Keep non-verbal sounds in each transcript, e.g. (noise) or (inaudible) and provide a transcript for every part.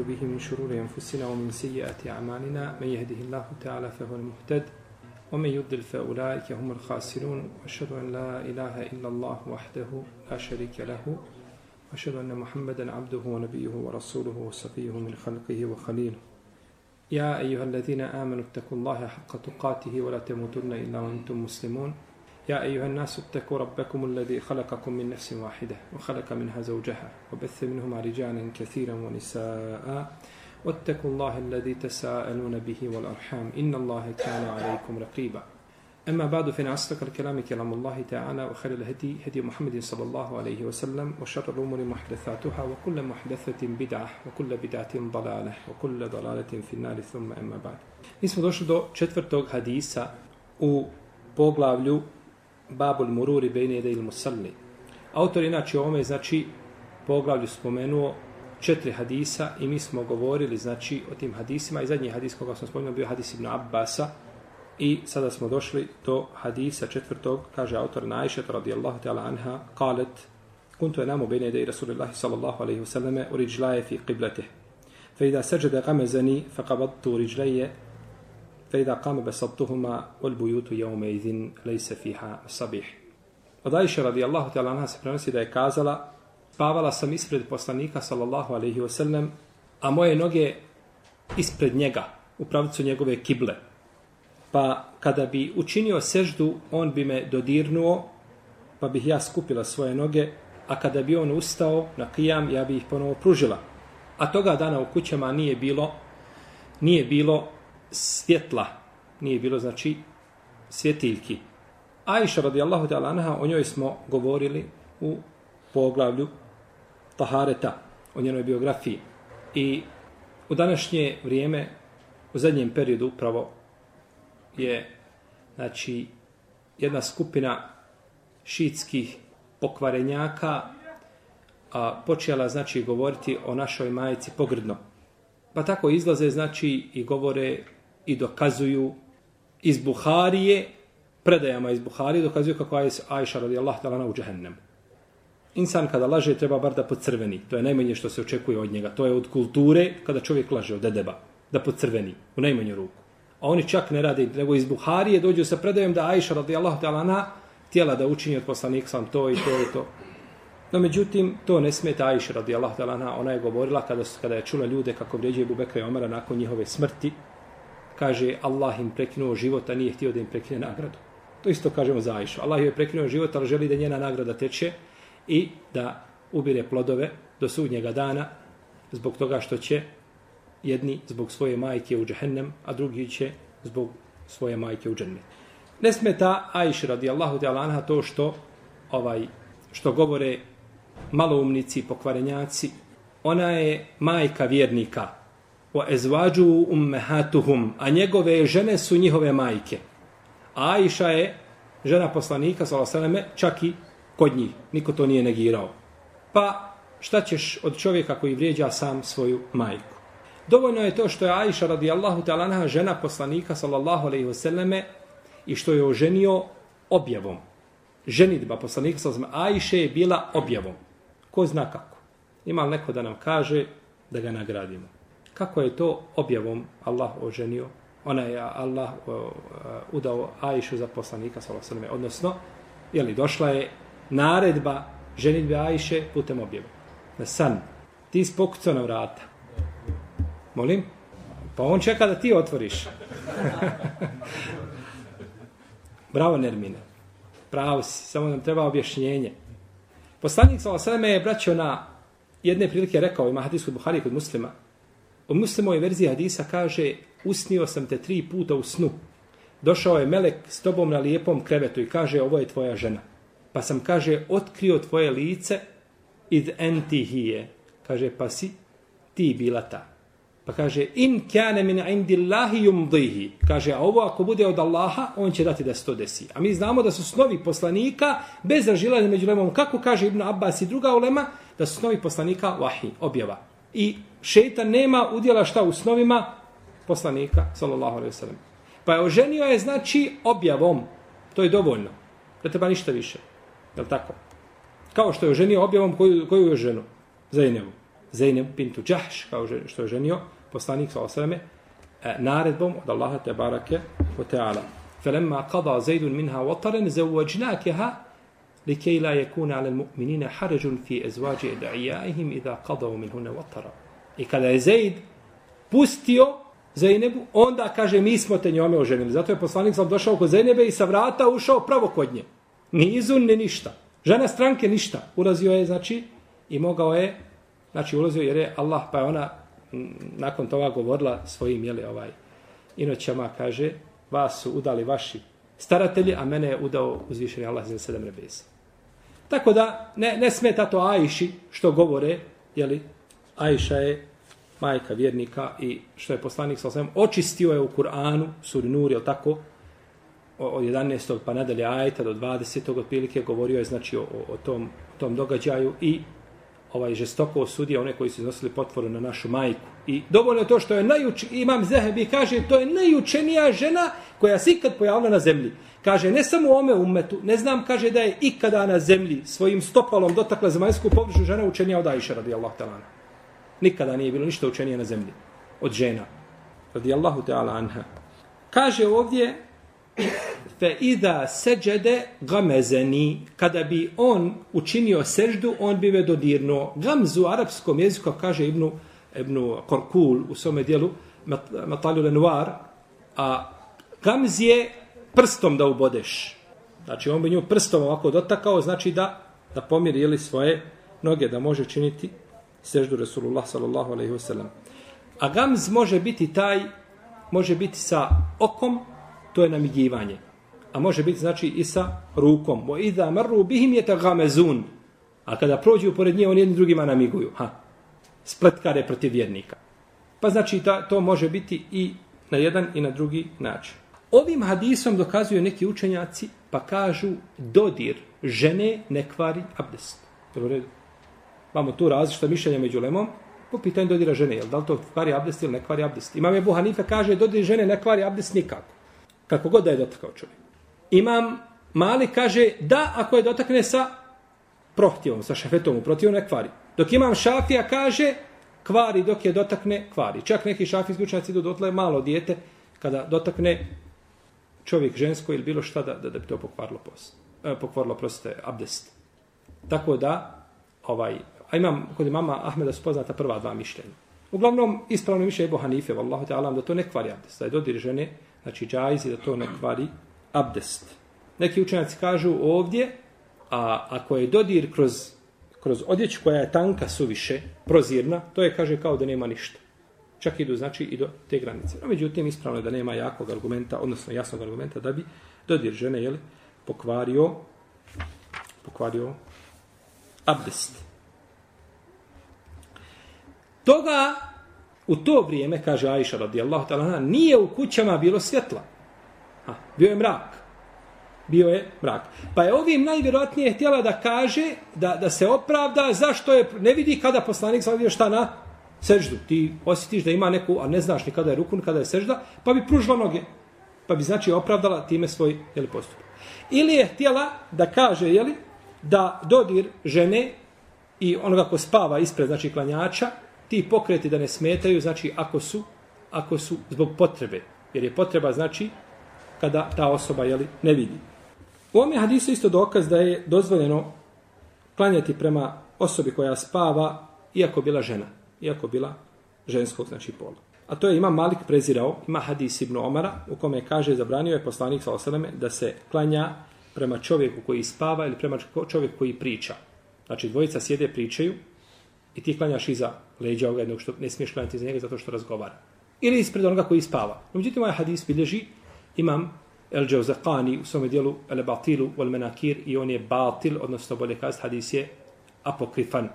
به من شرور أنفسنا ومن سيئات أعمالنا. من يهده الله تعالى فهو المهتد ومن يضل فأولئك هم الخاسرون. وأشهد أن لا إله إلا الله وحده لا شريك له. وأشهد أن محمدا عبده ونبيه ورسوله وصفيه من خلقه وخليله. يا أيها الذين آمنوا اتقوا الله حق تقاته ولا تموتن إلا وأنتم مسلمون. يا أيها الناس اتقوا ربكم الذي خلقكم من نفس واحدة وخلق منها زوجها وبث منهما رجالا كثيرا ونساء واتقوا الله الذي تساءلون به والأرحام إن الله كان عليكم رقيبا. أما بعد فإن أصدق الكلام كلام الله تعالى وخير الهدي هدي محمد صلى الله عليه وسلم وشر الأمور محدثاتها وكل محدثة بدعة وكل بدعة ضلالة وكل ضلالة في النار. ثم أما بعد. نسمى دوشل دو četvrtog hadisa u poglavlju Babul Mururi Bejne Ede il Musalli. Autor inače ovome, znači, poglavlju spomenuo četiri hadisa i mi smo govorili, znači, o tim hadisima i zadnji hadis koga smo spomenuli bio hadis Ibn Abbasa i sada smo došli do hadisa četvrtog, kaže autor Najšet radijallahu ta'ala anha, kalet, kuntu enamu bejne ede i Rasulillahi sallallahu alaihi wasallame u riđlaje fi qiblatih. فإذا سجد غمزني فقبضت رجلي فإذا قام بسطتهما والبيوت يومئذ ليس فيها صبيح Od Aisha radijallahu ta'ala anha se prenosi da je kazala spavala sam ispred poslanika sallallahu alaihi wa sallam a moje noge ispred njega u pravicu njegove kible. Pa kada bi učinio seždu, on bi me dodirnuo, pa bih ja skupila svoje noge, a kada bi on ustao na kijam, ja bi ih ponovo pružila. A toga dana u kućama nije bilo nije bilo svjetla, nije bilo, znači, svjetiljki. Aisha radijallahu ta'ala anha, o njoj smo govorili u poglavlju Tahareta, o njenoj biografiji. I u današnje vrijeme, u zadnjem periodu upravo, je, znači, jedna skupina šitskih pokvarenjaka a, počela, znači, govoriti o našoj majici pogrdno. Pa tako izlaze, znači, i govore i dokazuju iz Buharije, predajama iz Buharije, dokazuju kako je Ajša radijallahu ta'ala u džahennem. Insan kada laže treba bar da pocrveni. To je najmanje što se očekuje od njega. To je od kulture kada čovjek laže od dedeba. Da podcrveni. U najmanju ruku. A oni čak ne rade, nego iz Buharije dođu sa predajom da Ajša radijallahu ta'ala tijela da učini od poslanika sam to i to i to. No međutim, to ne smeta Aisha radijallahu ta'ala ona je govorila kada, kada je čula ljude kako vrijeđe Bubekra i Omara nakon njihove smrti, kaže Allah im prekinuo život, a nije htio da im prekine nagradu. To isto kažemo za Ajšu. Allah je prekinuo život, ali želi da njena nagrada teče i da ubire plodove do sudnjega dana zbog toga što će jedni zbog svoje majke u džahennem, a drugi će zbog svoje majke u džennet. Ne smeta Aisha radijallahu ta'ala anha to što ovaj što govore maloumnici, pokvarenjaci, ona je majka vjernika wa ezvađu ummehatuhum, a njegove žene su njihove majke. Aisha je žena poslanika, salasaleme, čak i kod njih. Niko to nije negirao. Pa šta ćeš od čovjeka koji vrijeđa sam svoju majku? Dovoljno je to što je Aisha radijallahu ta'ala žena poslanika sallallahu alaihi wasallame i što je oženio objavom. Ženitba poslanika sallallahu alaihi Aisha je bila objavom. Ko zna kako? Ima li neko da nam kaže da ga nagradimo? Kako je to objavom Allah oženio? Ona je Allah e, udao Ajšu za poslanika, sallallahu odnosno, je li došla je naredba ženitbe Ajše putem objave. Na san. Ti spokucao na vrata. Molim? Pa on čeka da ti otvoriš. (laughs) Bravo, Nermine. Pravo si. Samo nam treba objašnjenje. Poslanik sa Osreme je braćo na jedne prilike rekao, ima hadis kod Buhari kod muslima, u muslimoj verziji hadisa kaže, usnio sam te tri puta u snu. Došao je melek s tobom na lijepom krevetu i kaže, ovo je tvoja žena. Pa sam, kaže, otkrio tvoje lice id entihije. Kaže, pa si ti bila ta. Pa kaže, in kane min indillahi yumdihi. Kaže, a ovo ako bude od Allaha, on će dati da se to desi. A mi znamo da su snovi poslanika bez ražilanja među lemom. Kako kaže Ibn Abbas i druga ulema, da su snovi poslanika vahi, objava. I šeitan nema udjela šta u snovima poslanika, sallallahu alaihi wasallam. Pa je oženio je, znači, objavom. To je dovoljno. Da treba ništa više. Je tako? Kao što je oženio objavom koju, koju je ženu. Za jednevu. Zeynep bintu Džahš, kao što je ženio poslanik sa osreme, naredbom od Allaha te barake o teala. فلما قضى زيد منها وطرا زوجناكها لكي لا يكون على المؤمنين حرج في أزواج أدعيائهم إذا قضوا منهن وطرا I kada je Zaid pustio Zeynebu, onda kaže mi smo te njome oženili. Zato je poslanik sam došao kod Zeynebe i sa vrata ušao pravo kod nje. Ni izun, ni ništa. Žena stranke ništa. Ulazio je, znači, i mogao je, znači ulazio jer je Allah, pa je ona nakon toga govorila svojim, jeli, ovaj, inoćama, kaže, vas su udali vaši staratelji, a mene je udao uzvišeni Allah za sedam rebeza. Tako da, ne, ne smeta to Ajši što govore, jeli, Ajša je majka vjernika i što je poslanik sa osvijem, očistio je u Kur'anu, suri Nur, je tako, od 11. pa nadalje ajta do 20. otprilike govorio je znači o, o tom, tom događaju i ovaj žestoko osudio one koji su iznosili potvoru na našu majku. I dovoljno je to što je najuč, imam Zehebi kaže, to je najučenija žena koja se ikad pojavila na zemlji. Kaže, ne samo ome umetu, ne znam, kaže da je ikada na zemlji svojim stopalom dotakla zemaljsku površu žena učenija od Aisha, radijallahu ta'ala. Nikada nije bilo ništa učenije na zemlji od žena, radijallahu ta'ala anha. Kaže ovdje, fe ida seđede gamezeni, kada bi on učinio seždu, on bi me dodirnuo. Gamzu u arapskom jeziku, kaže Ibnu, Ibnu Korkul u svome dijelu, Matalju Lenoir, a gamz je prstom da ubodeš. Znači, on bi nju prstom ovako dotakao, znači da, da pomiri ili svoje noge, da može činiti seždu Resulullah sallallahu alaihi wasallam. A gamz može biti taj, može biti sa okom, to je namigivanje. A može biti znači i sa rukom. Bo idha marru bihim je. A kada prođu pored nje, oni jedni drugima namiguju. Ha. Spletkare protiv vjernika. Pa znači ta, to može biti i na jedan i na drugi način. Ovim hadisom dokazuju neki učenjaci pa kažu dodir žene ne kvari abdest. Jel u redu? Imamo tu različita mišljenja među lemom po pitanju dodira žene. Jel da li to kvari abdest ili ne kvari abdest? Imam je Buhanife kaže dodir žene ne kvari abdest nikako. Kako god da je dotakao čovjek. Imam Mali kaže da ako je dotakne sa prohtjevom, sa šafetom u protivu, ne kvari. Dok imam Šafija kaže kvari dok je dotakne, kvari. Čak neki šafi izgučnaci idu dotle malo dijete kada dotakne čovjek žensko ili bilo šta da, da, da bi to pokvarilo post. eh, pokvarilo proste abdest. Tako da, ovaj, a imam kod mama Ahmeda su poznata prva dva mišljenja. Uglavnom, ispravno mišljenje Ebu Bohanife, vallahu ta'ala, da to ne kvari abdest. Da je dodir žene, znači džajzi, da to ne kvari abdest. Neki učenjaci kažu ovdje, a ako je dodir kroz, kroz odjeću koja je tanka suviše, prozirna, to je, kaže, kao da nema ništa. Čak idu, znači, i do te granice. No, međutim, ispravno je da nema jakog argumenta, odnosno jasnog argumenta, da bi dodir žene, jeli, pokvario, pokvario abdest. Toga, u to vrijeme, kaže Aisha radijallahu ta'ala, nije u kućama bilo svjetla. Ha, bio je mrak. Bio je mrak. Pa je ovim najvjerojatnije htjela da kaže, da, da se opravda zašto je, ne vidi kada poslanik sa vidio šta na seždu. Ti osjetiš da ima neku, a ne znaš ni kada je rukun, kada je sežda, pa bi pružila noge. Pa bi znači opravdala time svoj jeli, postup. Ili je htjela da kaže, jeli, da dodir žene i onoga ko spava ispred, znači klanjača, ti pokreti da ne smetaju, znači ako su, ako su zbog potrebe. Jer je potreba, znači, kada ta osoba jeli, ne vidi. U ovom je hadisu isto dokaz da je dozvoljeno klanjati prema osobi koja spava, iako bila žena, iako bila ženskog, znači pola. A to je ima Malik prezirao, ima hadis Ibn Omara, u kome kaže, zabranio je poslanik sa osaleme, da se klanja prema čovjeku koji spava ili prema čovjeku koji priča. Znači, dvojica sjede, pričaju i ti klanjaš iza leđa ovoga jednog što ne smiješ klanjati iza njega zato što razgovara. Ili ispred onoga koji spava. Međutim, ovaj hadis bilježi imam El Džauzakani u svome dijelu El Batilu Wal Menakir i on je batil, odnosno bolje kazati hadis je apokrifan.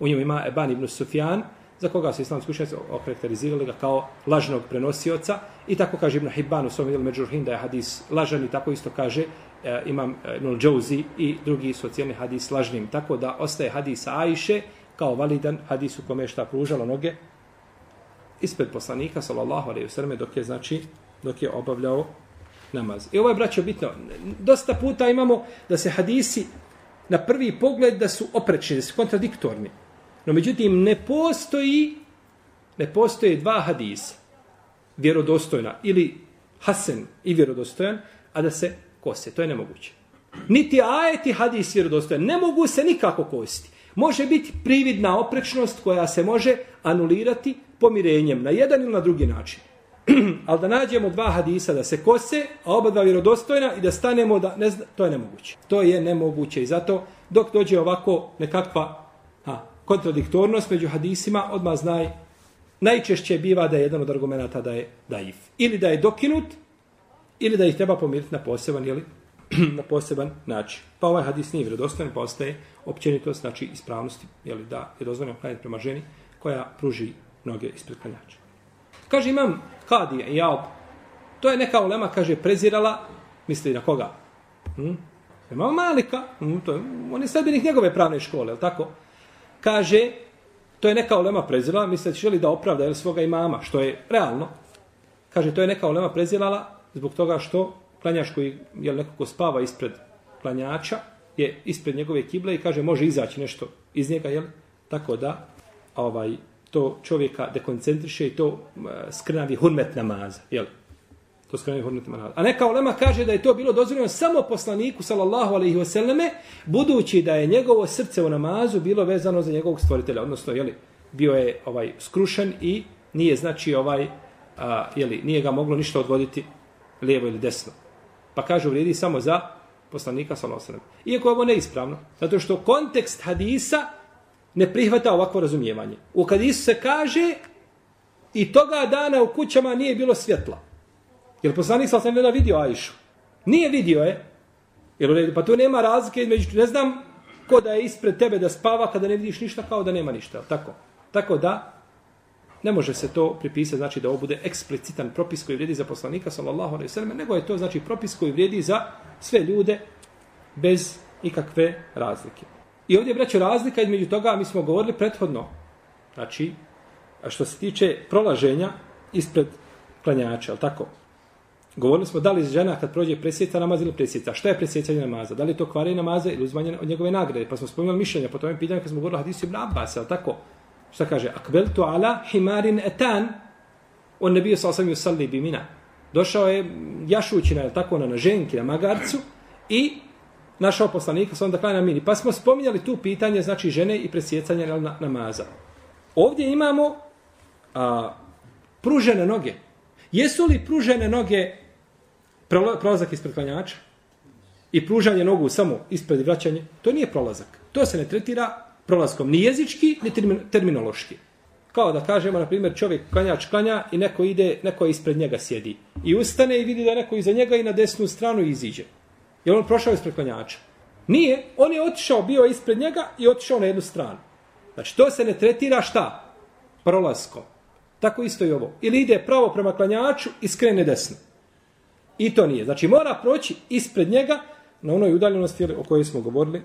U njemu ima Eban ibn Sufjan, za koga su islamski učenjaci okarakterizirali ga kao lažnog prenosioca i tako kaže Ibn Hibban u svom dijelu Međurhin da je hadis lažan i tako isto kaže e, imam e, Nul Džouzi i drugi su hadis lažnim. Tako da ostaje hadis Ajše kao validan hadis u kome je šta pružalo noge ispred poslanika sallallahu alejhi ve dok je znači dok je obavljao namaz. I ovo je braćo bitno. Dosta puta imamo da se hadisi na prvi pogled da su oprečni, da su kontradiktorni. No međutim, ne postoji, ne postoje dva hadisa, vjerodostojna, ili hasen i vjerodostojan, a da se kose. To je nemoguće. Niti ajeti hadis vjerodostojan. Ne mogu se nikako kositi. Može biti prividna oprečnost koja se može anulirati pomirenjem na jedan ili na drugi način. (clears throat) Ali da nađemo dva hadisa da se kose, a oba dva vjerodostojna i da stanemo da ne zna, to je nemoguće. To je nemoguće i zato dok dođe ovako nekakva ha, kontradiktornost među hadisima, odmah znaj najčešće biva da je jedan od argumenta da je daif. Ili da je dokinut, ili da ih treba pomiriti na poseban, ili (clears throat) na poseban način. Pa ovaj hadis nije vjerodostojan, pa postaje općenito znači ispravnosti, jeli, da je dozvoljeno klanjati prema ženi koja pruži noge ispred klanjača. Kaže imam Kadija i Jaob, to je neka ulema, kaže, prezirala, misli na koga? Hm? Imam Malika, hm, to je, on je sredbenih njegove pravne škole, je tako? Kaže, to je neka ulema prezirala, misli da želi da opravda jel, svoga imama, što je realno. Kaže, to je neka ulema prezirala zbog toga što klanjač koji je nekako spava ispred klanjača, je ispred njegove kible i kaže može izaći nešto iz njega, jel? Tako da ovaj to čovjeka dekoncentriše i to uh, skrnavi hurmet namaza, jel? To skrnavi hurmet namaza. A neka ulema kaže da je to bilo dozvoljeno samo poslaniku, sallallahu alaihi wasallame, budući da je njegovo srce u namazu bilo vezano za njegovog stvoritelja, odnosno, jel, bio je ovaj skrušen i nije znači ovaj, a, jeli, nije ga moglo ništa odvoditi lijevo ili desno. Pa kaže, vrijedi samo za poslanika sallallahu Iako je ovo neispravno, zato što kontekst hadisa ne prihvata ovakvo razumijevanje. U hadisu se kaže i toga dana u kućama nije bilo svjetla. Jer poslanik sallallahu alejhi vidio Ajšu. Nije vidio je. Jer pa tu nema razlike između ne znam ko da je ispred tebe da spava kada ne vidiš ništa kao da nema ništa, tako. Tako da ne može se to pripisati znači da ovo bude eksplicitan propis koji vrijedi za poslanika sallallahu alejhi ve sellem, nego je to znači propis koji vrijedi za sve ljude bez ikakve razlike. I ovdje braćo razlika između toga mi smo govorili prethodno. Znači a što se tiče prolaženja ispred klanjača, al tako? Govorili smo da li žena kad prođe presjeca namaz ili presjeca. Šta je presjecanje namaza? Da li je to kvari namaza ili uzmanje od njegove nagrade? Pa smo spomenuli mišljenja po tome pitanju kad smo govorili hadisu ibn Abbas, al tako? Šta kaže? Akbeltu ala himarin etan on ne bio sa osam yusalli bi mina. Došao je jašući na, tako, na, na ženki, na magarcu i našao poslanika sa onda klanja mini. Pa smo spominjali tu pitanje, znači žene i presjecanje na, namaza. Ovdje imamo a, pružene noge. Jesu li pružene noge prolazak ispred klanjača? I pružanje nogu samo ispred vraćanje? To nije prolazak. To se ne tretira prolaskom ni jezički, ni terminološki. Kao da kažemo, na primjer, čovjek klanjač klanja i neko ide, neko ispred njega sjedi. I ustane i vidi da neko iza njega i na desnu stranu iziđe. Je on prošao ispred klanjača? Nije. On je otišao, bio ispred njega i otišao na jednu stranu. Znači, to se ne tretira šta? Prolaskom. Tako isto i ovo. Ili ide pravo prema klanjaču i skrene desno. I to nije. Znači, mora proći ispred njega na onoj udaljenosti o kojoj smo govorili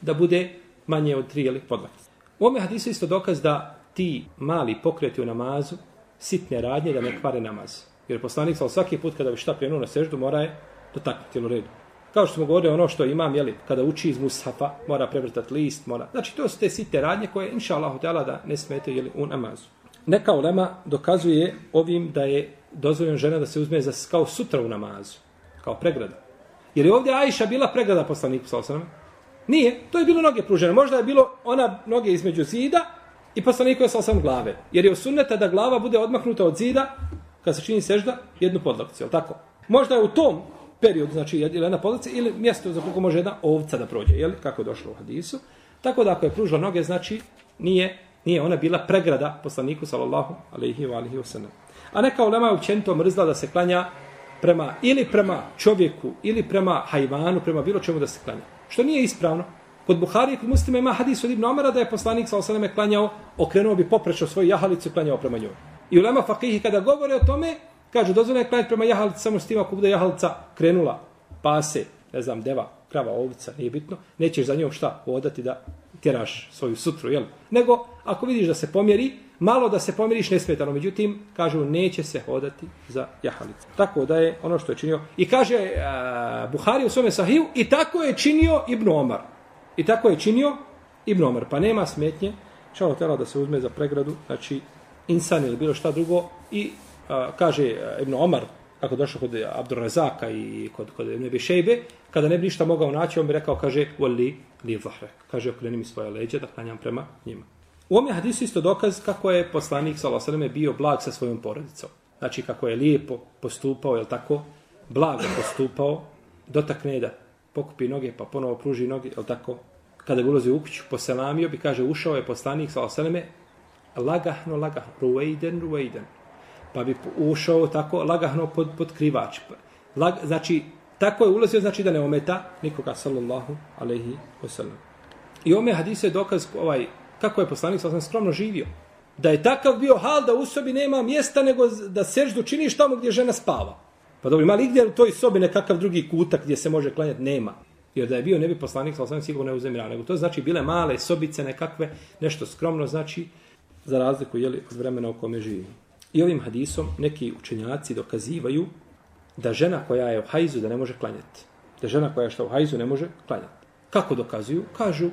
da bude manje od tri ili podlaktice. U ovome hadisu isto dokaz da ti mali pokreti u namazu, sitne radnje da ne kvare namaz. Jer poslanik sal svaki put kada bi šta krenuo na seždu, mora je dotaknuti u redu. Kao što smo govorili ono što imam, jeli, kada uči iz mushafa, mora prevrtati list, mora... Znači, to su te sitne radnje koje, inša Allah, da ne smete jeli, u namazu. Neka ulema dokazuje ovim da je dozvoljeno žena da se uzme za, kao sutra u namazu, kao pregrada. Jer je ovdje Ajša bila pregrada poslaniku, sal Nije, to je bilo noge pružene. Možda je bilo ona noge između zida i poslaniku je sam glave. Jer je osuneta da glava bude odmaknuta od zida kad se čini sežda jednu podlakcu, je tako? Možda je u tom periodu, znači jedna podlakca ili mjesto za koliko može jedna ovca da prođe, je kako je došlo u hadisu. Tako da ako je pružila noge, znači nije, nije ona bila pregrada poslaniku sallallahu alaihi wa alaihi wa A neka ulema je učenito mrzla da se klanja prema, ili prema čovjeku, ili prema hajvanu, prema bilo čemu da se klanja. Što nije ispravno. Kod Buhari i kod muslima ima hadis od Ibn Omara da je poslanik sa osaleme klanjao, okrenuo bi poprečno svoju jahalicu i klanjao prema njoj. I ulema fakihi kada govore o tome, kažu dozvoljeno je klanjati prema jahalici samo s tim ako bude jahalica krenula, pase, ne znam, deva, krava, ovica, nije bitno, nećeš za njom šta odati da tjeraš svoju sutru, jel? Nego, ako vidiš da se pomjeri, malo da se pomiriš nesmetano, međutim, kažu, neće se hodati za jahalicu. Tako da je ono što je činio. I kaže uh, Buhari u svome sahiju, i tako je činio Ibn Omar. I tako je činio Ibn Omar. Pa nema smetnje Šalo tela da se uzme za pregradu, znači insan ili bilo šta drugo i uh, kaže e, Ibn Omar, kako došao kod Abdurrazaka i kod, kod Ibn Bešejbe, kada ne bi ništa mogao naći, on bi rekao, kaže, voli li zahre. Kaže, okreni mi svoje leđe da klanjam prema njima. U ovom je hadisu isto dokaz kako je poslanik s.a.v. bio blag sa svojom porodicom. Znači, kako je lijepo postupao, je tako, blago postupao, dotakne da pokupi noge, pa ponovo pruži noge, je tako, kada bi ulazio u kuću, poselamio bi, kaže, ušao je poslanik s.a.v. lagahno, lagahno, ruejden, ruejden. Pa bi ušao tako, lagahno pod, pod krivač. Lag, znači, tako je ulazio, znači da ne ometa nikoga, sallallahu alaihi wasallam. I ome hadise je dokaz ovaj, kako je poslanik sa skromno živio. Da je takav bio hal da u sobi nema mjesta nego da seždu činiš tamo gdje žena spava. Pa dobro, ima li gdje u toj sobi nekakav drugi kutak gdje se može klanjati? Nema. Jer da je bio ne bi poslanik sa osam sigurno ne uzemirao. Nego to znači bile male sobice nekakve, nešto skromno znači za razliku jeli, od vremena u kome živimo. I ovim hadisom neki učenjaci dokazivaju da žena koja je u hajzu da ne može klanjati. Da žena koja je što u hajzu ne može klanjati. Kako dokazuju? Kažu,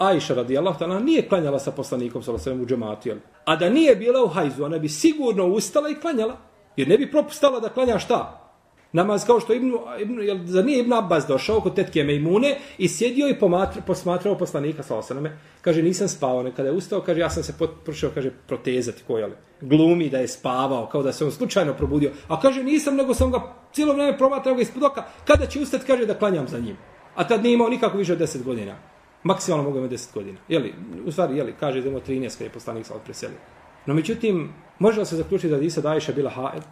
Ajša radijallahu ta'ala nije klanjala sa poslanikom sa u džematu, jel? A da nije bila u hajzu, ona bi sigurno ustala i klanjala. Jer ne bi propustala da klanja šta? Namaz kao što Ibn, Ibn, jel, za nije Ibn Abbas došao kod tetke Mejmune i sjedio i pomatra, posmatrao poslanika sa osaname. Kaže, nisam spavao. Ne, kada je ustao, kaže, ja sam se počeo, kaže, protezati ko, jel? Glumi da je spavao, kao da se on slučajno probudio. A kaže, nisam, nego sam ga cijelo vreme promatrao ga ispod oka. Kada će ustati, kaže, da klanjam za njim. A tad nije imao nikako više od 10 godina. Maksimalno mogu imati 10 godina. Jeli, u stvari, jeli, kaže da imao 13 kada je poslanik sa preselio. No, međutim, može li se zaključiti da Isa Dajša bila haed?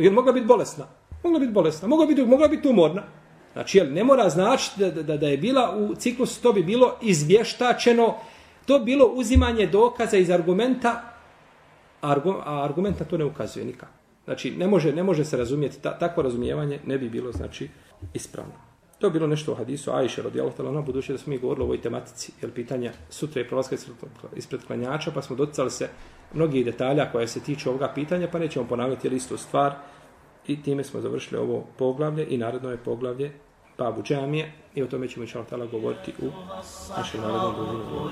Jer mogla biti bolesna. Mogla biti bolesna. Mogla biti, mogla biti umorna. Znači, jel, ne mora značiti da, da, da je bila u ciklusu, to bi bilo izvještačeno, to bilo uzimanje dokaza iz argumenta, argu, a argumenta to ne ukazuje nikak. Znači, ne može, ne može se razumijeti, ta, takvo razumijevanje ne bi bilo, znači, ispravno. To je bilo nešto u hadisu Ajše radijallahu ta'ala na budući da smo mi govorili o ovoj tematici, jer pitanja sutra je prolaska ispred klanjača, pa smo doticali se mnogih detalja koje se tiču ovoga pitanja, pa nećemo ponavljati istu stvar. I time smo završili ovo poglavlje i narodno je poglavlje Babu Džamije i o tome ćemo inšallah ta'ala govoriti u našem narodnom govoru.